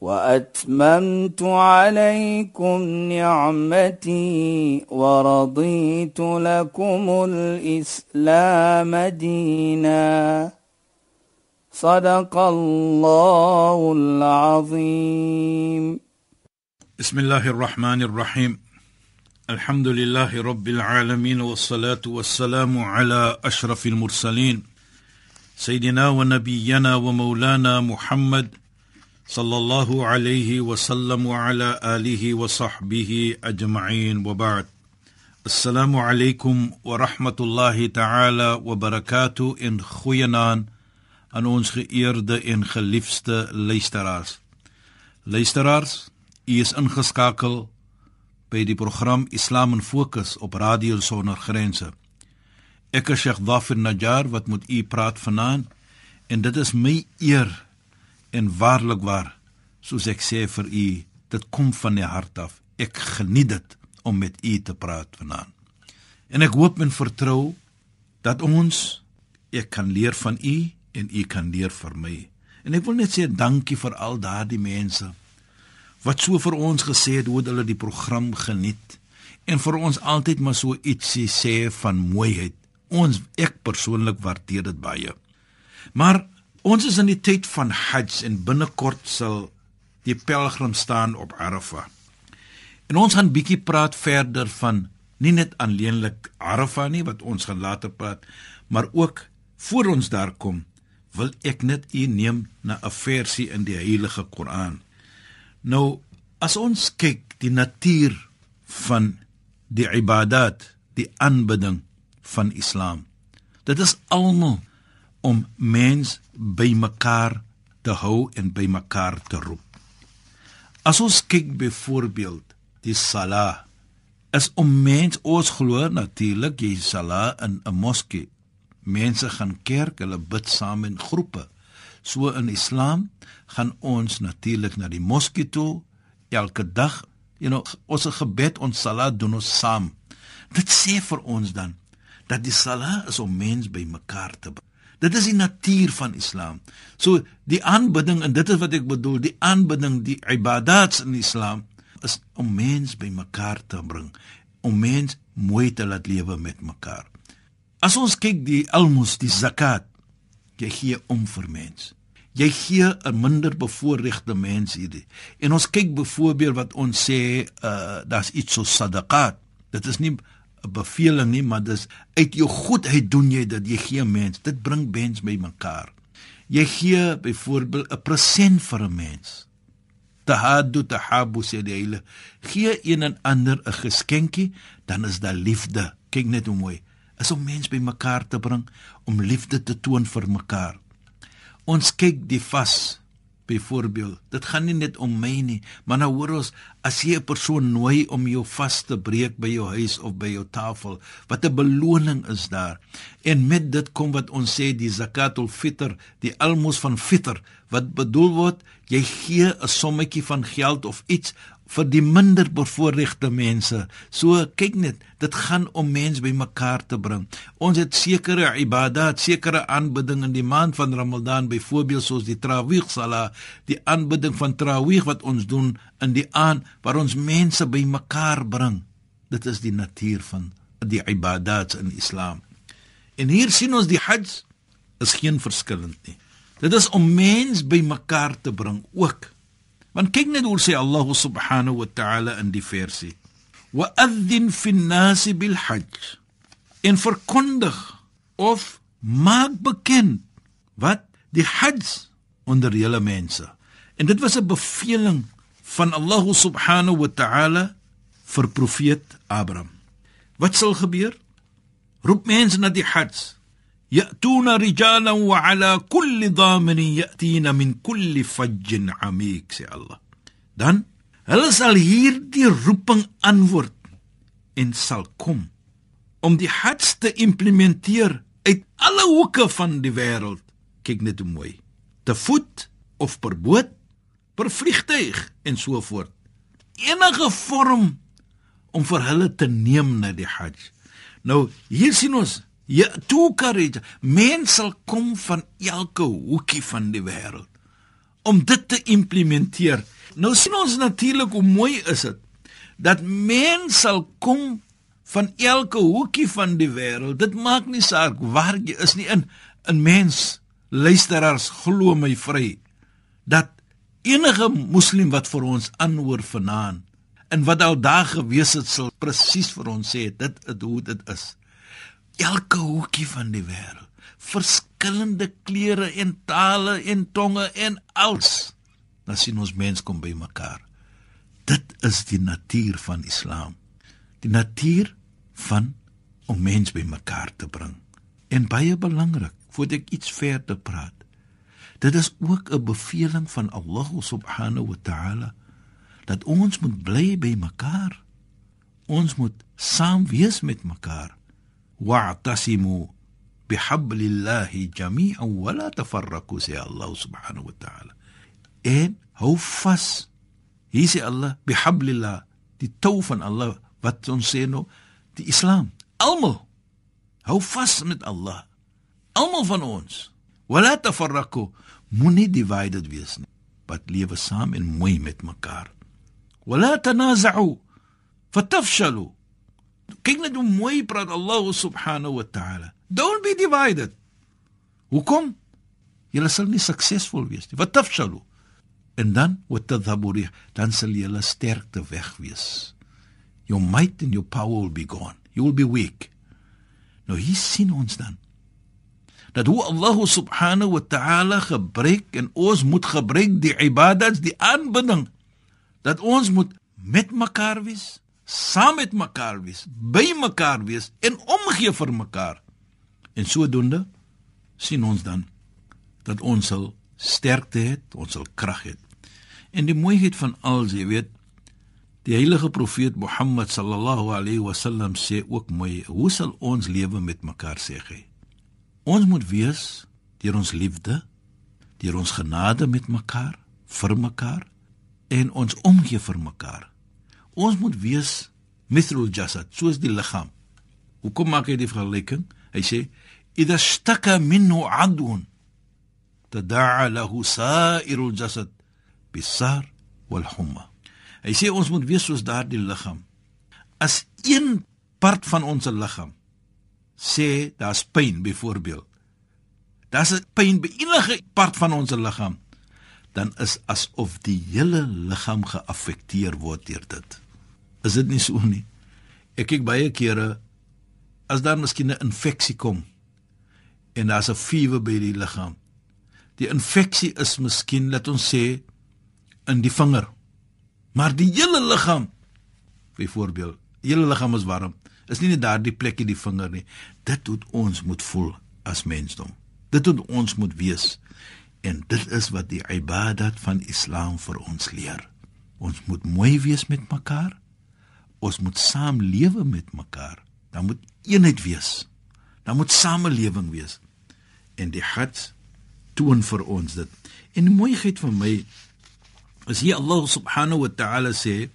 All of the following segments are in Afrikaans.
وأتممت عليكم نعمتي ورضيت لكم الإسلام دينا. صدق الله العظيم. بسم الله الرحمن الرحيم. الحمد لله رب العالمين والصلاة والسلام على أشرف المرسلين. سيدنا ونبينا ومولانا محمد صلى الله عليه وسلم وعلى اله وصحبه اجمعين وبعد السلام عليكم ورحمه الله تعالى وبركاته in goeienaand aan ons geëerde en geliefde luisteraars. Luisteraars, u is ingeskakel by die program Islam in Fokus op Radio Sonder Grense. Ek is Sheikh Dhafir Najjar wat met u praat vanaand en dit is my eer en waarlik waar soos ek sê vir u dit kom van die hart af. Ek geniet dit om met u te praat vanaand. En ek hoop en vertrou dat ons ek kan leer van u en u kan leer vir my. En ek wil net sê dankie vir al daardie mense wat so vir ons gesê het hoe hulle die program geniet. En vir ons altyd maar so ietsie sê van mooiheid. Ons ek persoonlik waardeer dit baie. Maar Ons is in die tyd van Hajj en binnekort sal die pelgrim staan op Arafah. En ons gaan bietjie praat verder van nie net alleenlik Arafah nie wat ons gaan later praat, maar ook voor ons daar kom, wil ek net u neem na 'n versie in die Heilige Koran. Nou, as ons kyk die natuur van die ibadat, die aanbidding van Islam. Dit is almal om mens bymekaar te hou en bymekaar te roep. As ons kyk byvoorbeeld die sala is om mens ons glo natuurlik jy sala in 'n moskee. Mense gaan kerk, hulle bid saam in groepe. So in Islam gaan ons natuurlik na die moskee toe elke dag. You know, ons gebed ons sala doen ons saam. Dit sê vir ons dan dat die sala is om mens bymekaar te bring. Dit is die natuur van Islam. So die aanbidding en dit is wat ek bedoel, die aanbidding, die ibadats in Islam is om mens bymekaar te bring, om mens mooi te laat lewe met mekaar. As ons kyk die almos, die zakat, jy gee om vir mens. Jy gee 'n minder bevoorregte mens hierdie. En ons kyk byvoorbeeld wat ons sê, uh daar's iets so sadaqat. Dit is nie 'n beveling nie, maar dis uit jou goedheid doen jy dit. Jy gee mens. Dit bring mens by mekaar. Jy gee byvoorbeeld 'n present vir 'n mens. Tahaddu tahabu sê die hele. Gee een en ander 'n geskenkie, dan is daar liefde. Kyk net hoe mooi. Is om mens by mekaar te bring, om liefde te toon vir mekaar. Ons kyk die vas byvoorbeeld. Dit gaan nie net om my nie, maar nou hoor ons as jy 'n persoon nooi om jou vas te breek by jou huis of by jou tafel, wat 'n beloning is daar. En met dit kom wat ons sê die zakatul fitr, die almos van fitr, wat bedoel word jy gee 'n sommetjie van geld of iets vir die minder bevoorregte mense. So kyk net, dit gaan om mense bymekaar te bring. Ons het sekere ibadat, sekere aanbidding in die maand van Ramadan, byvoorbeeld soos die Tarawih Salah, die aanbidding van Tarawih wat ons doen in die aand waar ons mense bymekaar bring. Dit is die natuur van die ibadat in Islam. En hier sien ons die Hajj is geen verskillend nie. Dit is om mense bymekaar te bring ook. Want kyk net hoe sê Allah subhanahu wa ta'ala in die versie: "Wa adhin fi an-nas bil hajj." En verkondig of maak bekend wat die hajj onder julle mense. En dit was 'n beveling van Allah subhanahu wa ta'ala vir profeet Abraham. Wat sal gebeur? Roep mense na die hajj. ياتون رجالا وعلى كل ضامن ياتين من كل فج عميق سي الله dan Hulle sal hierdie roeping antwoord en sal kom om die hajj te implementeer uit alle hoeke van die wêreld. Kyk net hoe mooi. Te voet of per boot, per vliegtyg en so voort. Enige vorm om vir hulle te neem na die hajj. Nou hier sien ons Ja, toe karige. Mense sal kom van elke hoekie van die wêreld om dit te implementeer. Nou sien ons natuurlik hoe mooi is dit dat mense sal kom van elke hoekie van die wêreld. Dit maak nie saak waar jy is nie in 'n mens. Luisteraars, glo my vry dat enige moslim wat vir ons aanhoor vanaand en wat al daar gewees het sal presies vir ons sê dit is hoe dit is elke hoekie van die wêreld. Verskillende kleure en tale en tonge en alles. Dan sien ons mense kom by mekaar. Dit is die natuur van Islam. Die natuur van om mense by mekaar te bring. En baie belangrik, voordat ek iets verder praat. Dit is ook 'n beveling van Allah subhanahu wa ta'ala dat ons moet bly by mekaar. Ons moet saam wees met mekaar واعتصموا بحبل الله جميعا ولا تفرقوا سي الله سبحانه وتعالى. إن هو فاس هي سي الله بحبل الله. دي توفن الله واتون سينو. دي إسلام. ألمو. هو فاس مت الله. ألمو من اونس ولا تفرقوا. موني ديفايدد ويسن بات ليفا سام إن موي مت مكار. ولا تنازعوا. فتفشلوا. Kyk net hoe mooi praat Allah subhanahu wa ta'ala. Don't be divided. Hoekom? Julle sal nie suksesvol wees nie. Wat tafshalu? En dan wat tadhaburi, dan sal julle sterkte weg wees. Your might and your power will be gone. You will be weak. Nou hier sien ons dan dat hoe Allah subhanahu wa ta'ala gebruik en ons moet gebruik die ibadats, die aanbidding dat ons moet met mekaar wees saam met mekaar wees, by mekaar wees en omgee vir mekaar. En sodoende sien ons dan dat ons sal sterkte het, ons sal krag het. En die mooiheid van alles, jy weet, die heilige profeet Mohammed sallallahu alayhi wasallam sê ook mooi, hoe sal ons lewe met mekaar sê hy? Ons moet wees deur ons liefde, deur ons genade met mekaar, vir mekaar en ons omgee vir mekaar. Ons moet wees mithlul jasad, soos die liggaam. Hoekom maak hy die vergelyking? Hy sê idha staka minhu adun tada'a lahu sa'irul jasad bisar wal humma. Hy sê ons moet wees soos daardie liggaam. As een part van ons liggaam sê daar's pyn byvoorbeeld. Daar's 'n pyn by enige part van ons liggaam dan is asof die hele liggaam geaffekteer word deur dit. Is dit nie so nie? Ek kyk baie kere as daar miskien 'n infeksie kom en daar's 'n fever by die liggaam. Die infeksie is miskien laat ons sê in die vinger. Maar die hele liggaam byvoorbeeld, die hele liggaam is warm. Is nie net daardie plekkie die vinger nie. Dit moet ons moet voel as mensdom. Dit moet ons moet wees. En dit is wat die ibadat van Islam vir ons leer. Ons moet mooi wees met mekaar. Ons moet saam lewe met mekaar. Daar moet eenheid wees. Daar moet samelewing wees. En die Hajj toon vir ons dit. En die mooiheid van my is hier Allah subhanahu wa ta'ala sê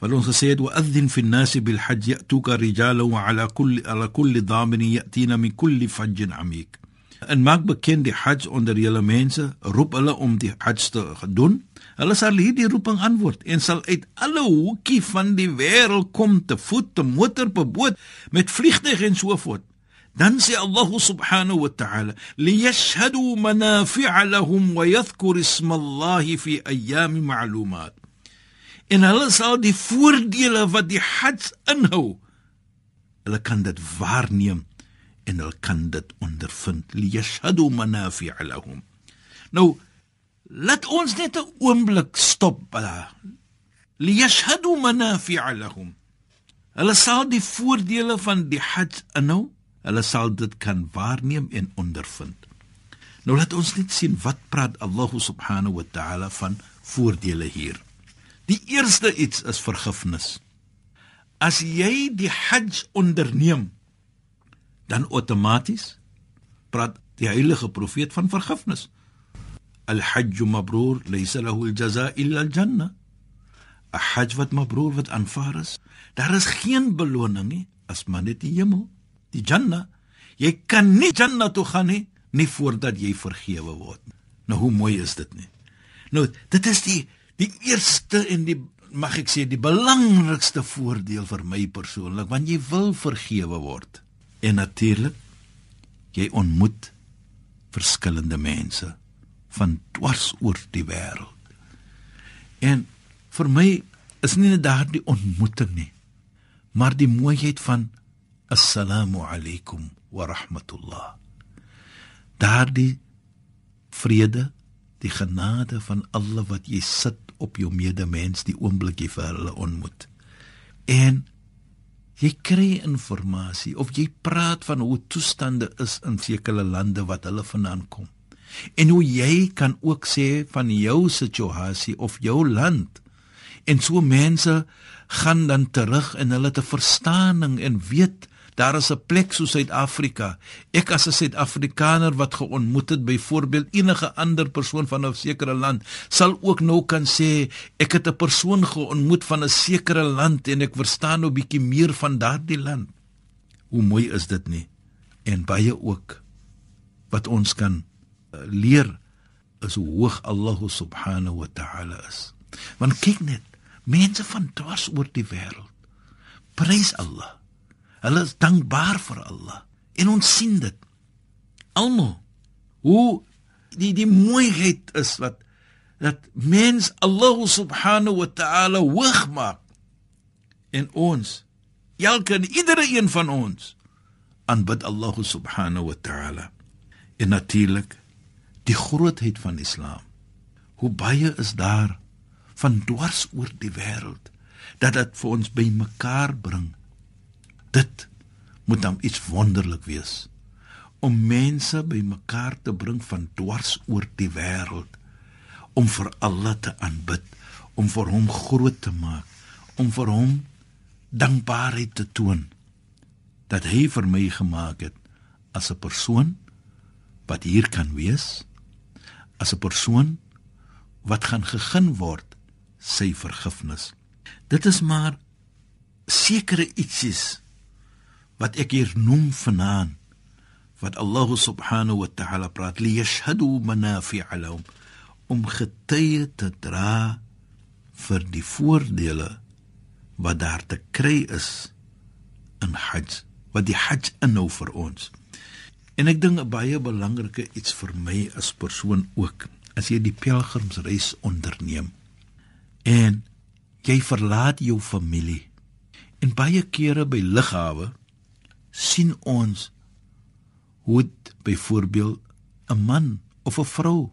wat ons gesê het wa adhin fi an-nas bil hajj ya'tuka rijalan wa ala kulli ala kulli dhamin ya'tina min kulli fajjin amik en maak bekend die Hajj onder julle mense, roep hulle om die Hajj te doen. Hulle sal hierdie roeping antwoord en sal uit alle hoekie van die wêreld kom te voet, te motor, op boot, met vliegtuig en so voort. Dan sê Allah subhanahu wa ta'ala: "Liyashhadu manafi'a lahum wa yadhkuru isma Allah fi ayyamin ma'lumat." En hulle sal die voordele wat die Hajj inhou, hulle kan dit waarneem en hulle kan dit ondervind. Li yashhadu manafi'a lahum. Nou laat ons net 'n oomblik stop li yashhadu manafi'a lahum. Hulle sal die voordele van die hajj inhou. Hulle sal dit kan waarneem en ondervind. Nou laat ons net sien wat praat Allah subhanahu wa ta'ala van voordele hier. Die eerste iets is vergifnis. As jy die Hajj onderneem, dan outomaties praat die heilige profeet van vergifnis. Al-Hajj mabrur laysa lahu al-jazaa illa al-jannah. 'n Hajj wat mabrur wat aanvaar is, daar is geen beloning nie as maar net die hemel, die Jannah. Jy kan nie Jannah toe gaan nie nie voordat jy vergewe word. Nou hoe mooi is dit nie? Nou dit is die die eerste en die mag ek sê die belangrikste voordeel vir my persoonlik want jy wil vergewe word. En natuurlik jy ontmoet verskillende mense van dwars oor die wêreld. En vir my is nie net daardie ontmoeting nie, maar die mooiheid van assalamu alaykum wa rahmatullah. Daardie vrede, die genade van alle wat jy sit op jou medemens die oomblik jy vir hulle ontmoet. En jy kry inligting of jy praat van hoe toestande is in sekere lande wat hulle vandaan kom. En hoe jy kan ook sê van jou situasie of jou land. En so mense gaan dan terug en hulle te verstaaning en weet Daar is 'n plek so Suid-Afrika. Ek as 'n Suid-Afrikaner wat geontmoet het byvoorbeeld enige ander persoon van 'n sekere land, sal ook nou kan sê ek het 'n persoon geontmoet van 'n sekere land en ek verstaan nou bietjie meer van daardie land. Hoe mooi is dit nie? En baie ook wat ons kan uh, leer is hoe hoog Allah subhanahu wa ta'ala is. Want kyk net, mense van dwars oor die wêreld prys Allah. Hulle is dankbaar vir Allah en ons sien dit. Almal. Hoe die die mooiheid is wat dat mens Allah subhanahu wa ta'ala hoog maak en ons elke en iedere een van ons aanbid Allah subhanahu wa ta'ala. En natuurlik die grootheid van Islam. Hoe baie is daar van dwars oor die wêreld dat dit vir ons bymekaar bring dit moet dan iets wonderlik wees om mense bymekaar te bring van dwars oor die wêreld om vir Allah te aanbid om vir hom groot te maak om vir hom dankbaarheid te toon dat hy vir my gemaak het as 'n persoon wat hier kan wees as 'n persoon wat gaan gegun word sy vergifnis. Dit is maar sekere ietsies wat ek hier noem vanaand wat Allah subhanahu wa ta'ala praat li yashhadu manafi'a lahum om getuie te dra vir die voordele wat daar te kry is in Hajj wat die Hajj inhou vir ons. En ek dink 'n baie belangrike iets vir my as persoon ook as jy die pelgrimsreis onderneem en jy verlaat jou familie en baie kere by lughawe sien ons hoe byvoorbeeld 'n man of 'n vrou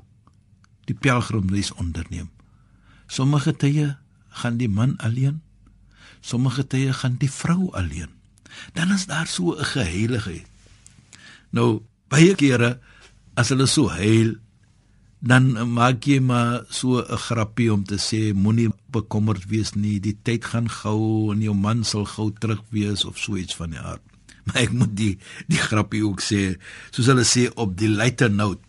die pelgrimreis onderneem. Sommige tye gaan die man alleen, sommige tye gaan die vrou alleen. Dan is daar so 'n geheiligheid. Nou baie kere as hulle so heil dan maak jy maar so 'n grappie om te sê moenie bekommerd wees nie, die tyd gaan gou en jou man sal gou terug wees of so iets van die aard. maar ek moet die die grappie ook sê soos hulle sê op die lighter note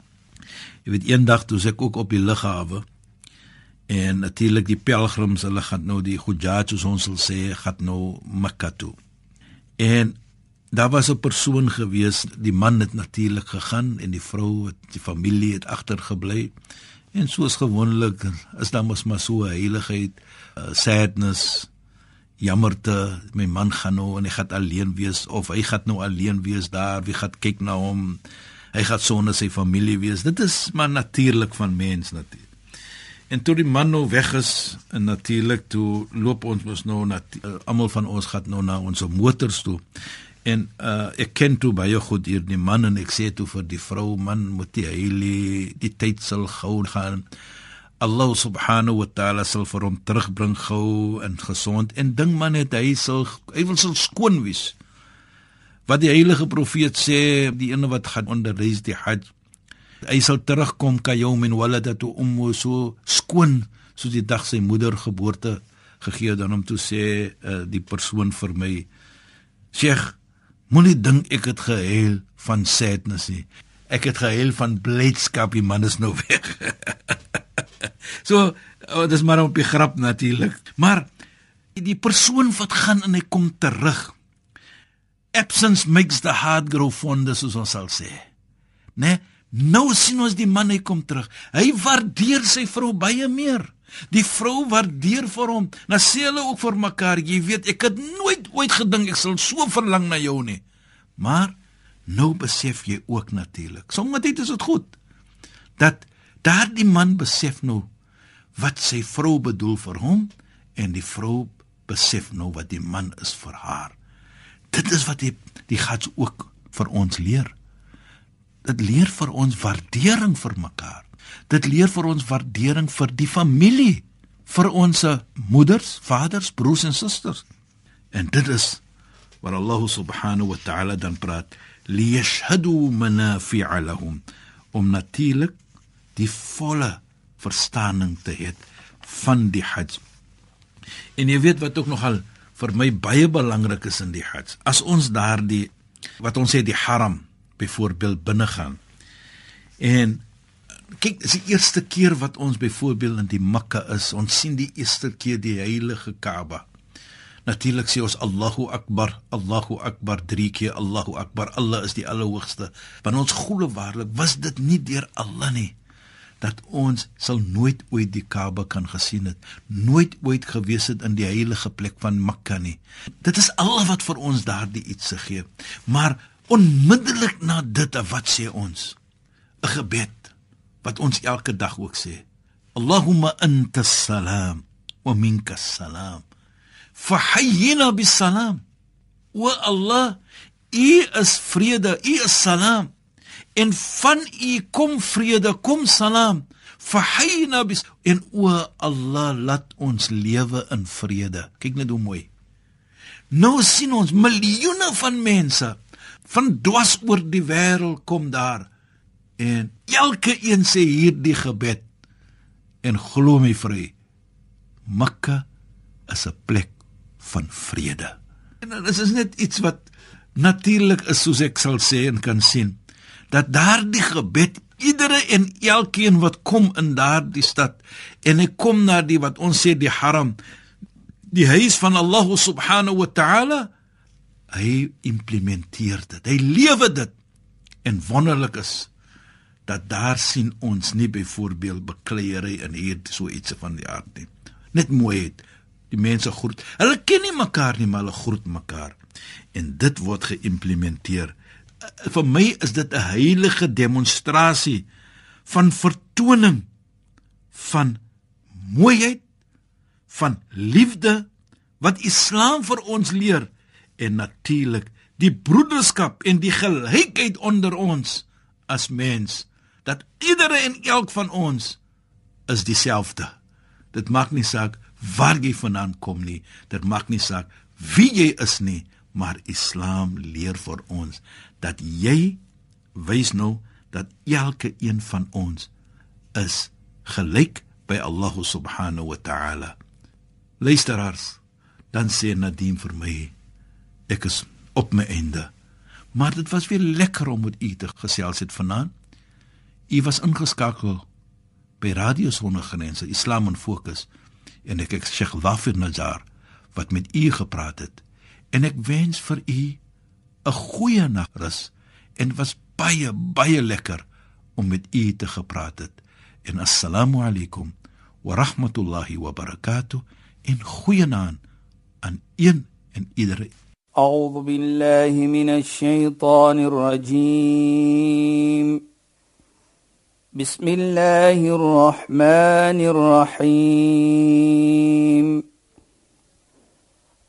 jy weet eendag toe ek ook op die lughawe en natuurlik die pelgrims hulle gaan nou die hujjaj soos ons sal sê gaan nou Mekka toe. En daar was 'n persoon gewees die man het natuurlik gegaan en die vrou het die familie het agtergebly en soos gewoonlik is daar mos maar so heiligheid uh, sadness jammerte my man gaan nou en hy gaan alleen wees of hy gaan nou alleen wees daar wie gaan kyk na hom hy gaan sonder sy familie wees. Dit is maar natuurlik van mens natuurlik en toe die man nou weg is en natuurlik toe loop ons mos nou na uh, almal van ons gaan nou na ons motors toe. En uh, ek ken toe baie goed hier die man en ek sê toe vir die vrou man moet die heilie die tyd sal gou gaan Allah subhanahu wa ta'ala sal vir hom terugbring gou en gesond. En ding man het hy sal hy wil sal skoon wees. Wat die heilige profeet sê, die ene wat gaan onderreis die Hajj, hy sal terugkom ka yawmin waladatu ummu so skoon soos die dag sy moeder geboorte gegee dan om toe sê uh, die persoon vir my Sheikh moenie dink ek het gehuil van sadness nie. Ek het gehuil van blydskap die man is nou weg so oh, dis maar op die grap natuurlik maar die persoon wat gaan en hy kom terug absence makes the heart grow fonder soos ons sal sê né nee? Nou sien ons die man hy kom terug. Hy waardeer sy vrou baie meer. Die vrou waardeer vir hom. Nou sê hulle ook vir mekaar, jy weet, ek het nooit ooit gedink ek sal so verlang na jou nie. Maar nou besef jy ook natuurlik. Sommige tyd is dit goed dat daardie man besef nou wat sy vrou bedoel vir hom en die vrou besef nou wat die man is vir haar. Dit is wat die die gats ook vir ons leer dit leer vir ons waardering vir mekaar. Dit leer vir ons waardering vir die familie, vir ons moeders, vaders, broers en susters. En dit is wat Allah subhanahu wa ta'ala dan praat, liyashhadu manafi'a lahum, om natuurlik die volle verstaaning te hê van die Hajj. En jy weet wat ook nogal vir my baie belangrik is in die Hajj. As ons daardie wat ons sê die Haram byvoorbeeld binne gaan. En kyk, dis die eerste keer wat ons byvoorbeeld in die Mekka is. Ons sien die eerste keer die heilige Kaaba. Natuurlik sê ons Allahu Akbar, Allahu Akbar drie keer Allahu Akbar. Allah is die allerhoogste. Want ons glo waarlik was dit nie deur Allah nie dat ons sal nooit ooit die Kaaba kan gesien het, nooit ooit gewees het in die heilige plek van Mekka nie. Dit is Allah wat vir ons daardie iets se gee. Maar Onmiddellik na dit wat sê ons? 'n Gebed wat ons elke dag ook sê. Allahumma anta salam wa minka salam. Fahayyina bis salam. Wa Allah, U is vrede, U is salam. En van U kom vrede, kom salam. Fahayyina bis en o Allah, laat ons lewe in vrede. Kyk net hoe mooi. Nou sien ons miljoene van mense van dwas oor die wêreld kom daar en elke een sê hierdie gebed en glo my vry Mekka is 'n plek van vrede en dit is net iets wat natuurlik is soos ek sal sê en kan sien dat daardie gebed iedere en elkeen wat kom in daardie stad en hy kom na die wat ons sê die haram die huis van Allah subhanahu wa ta'ala hy implementeer dit. Hy lewe dit. En wonderlik is dat daar sien ons nie byvoorbeeld bekleierery in hier so iets van die aard nie. Net mooi het die mense groet. Hulle ken nie mekaar nie, maar hulle groet mekaar. En dit word geïmplementeer. Vir my is dit 'n heilige demonstrasie van vertoning van mooiheid van liefde wat Islam vir ons leer en natuurlik die broederskap en die gelykheid onder ons as mens dat iedere en elk van ons is dieselfde. Dit maak nie saak waar jy vandaan kom nie, dit maak nie saak wie jy is nie, maar Islam leer vir ons dat jy wys nou dat elke een van ons is gelyk by Allah subhanahu wa ta'ala. Luisteraars, dan sê Nadim vir my ek is op my einde. Maar dit was weer lekker om met u te gesels het vanaand. U was ingeskakel by Radio Sonnegrense Islam en Fokus en ek ek Sheikh Wafir Nazar wat met u gepraat het en ek wens vir u 'n goeie nagrus en was baie baie lekker om met u te gepraat het en assalamu alaykum wa rahmatullahi wa barakatuh in goeie naam aan een en iedere أعوذ بالله من الشيطان الرجيم بسم الله الرحمن الرحيم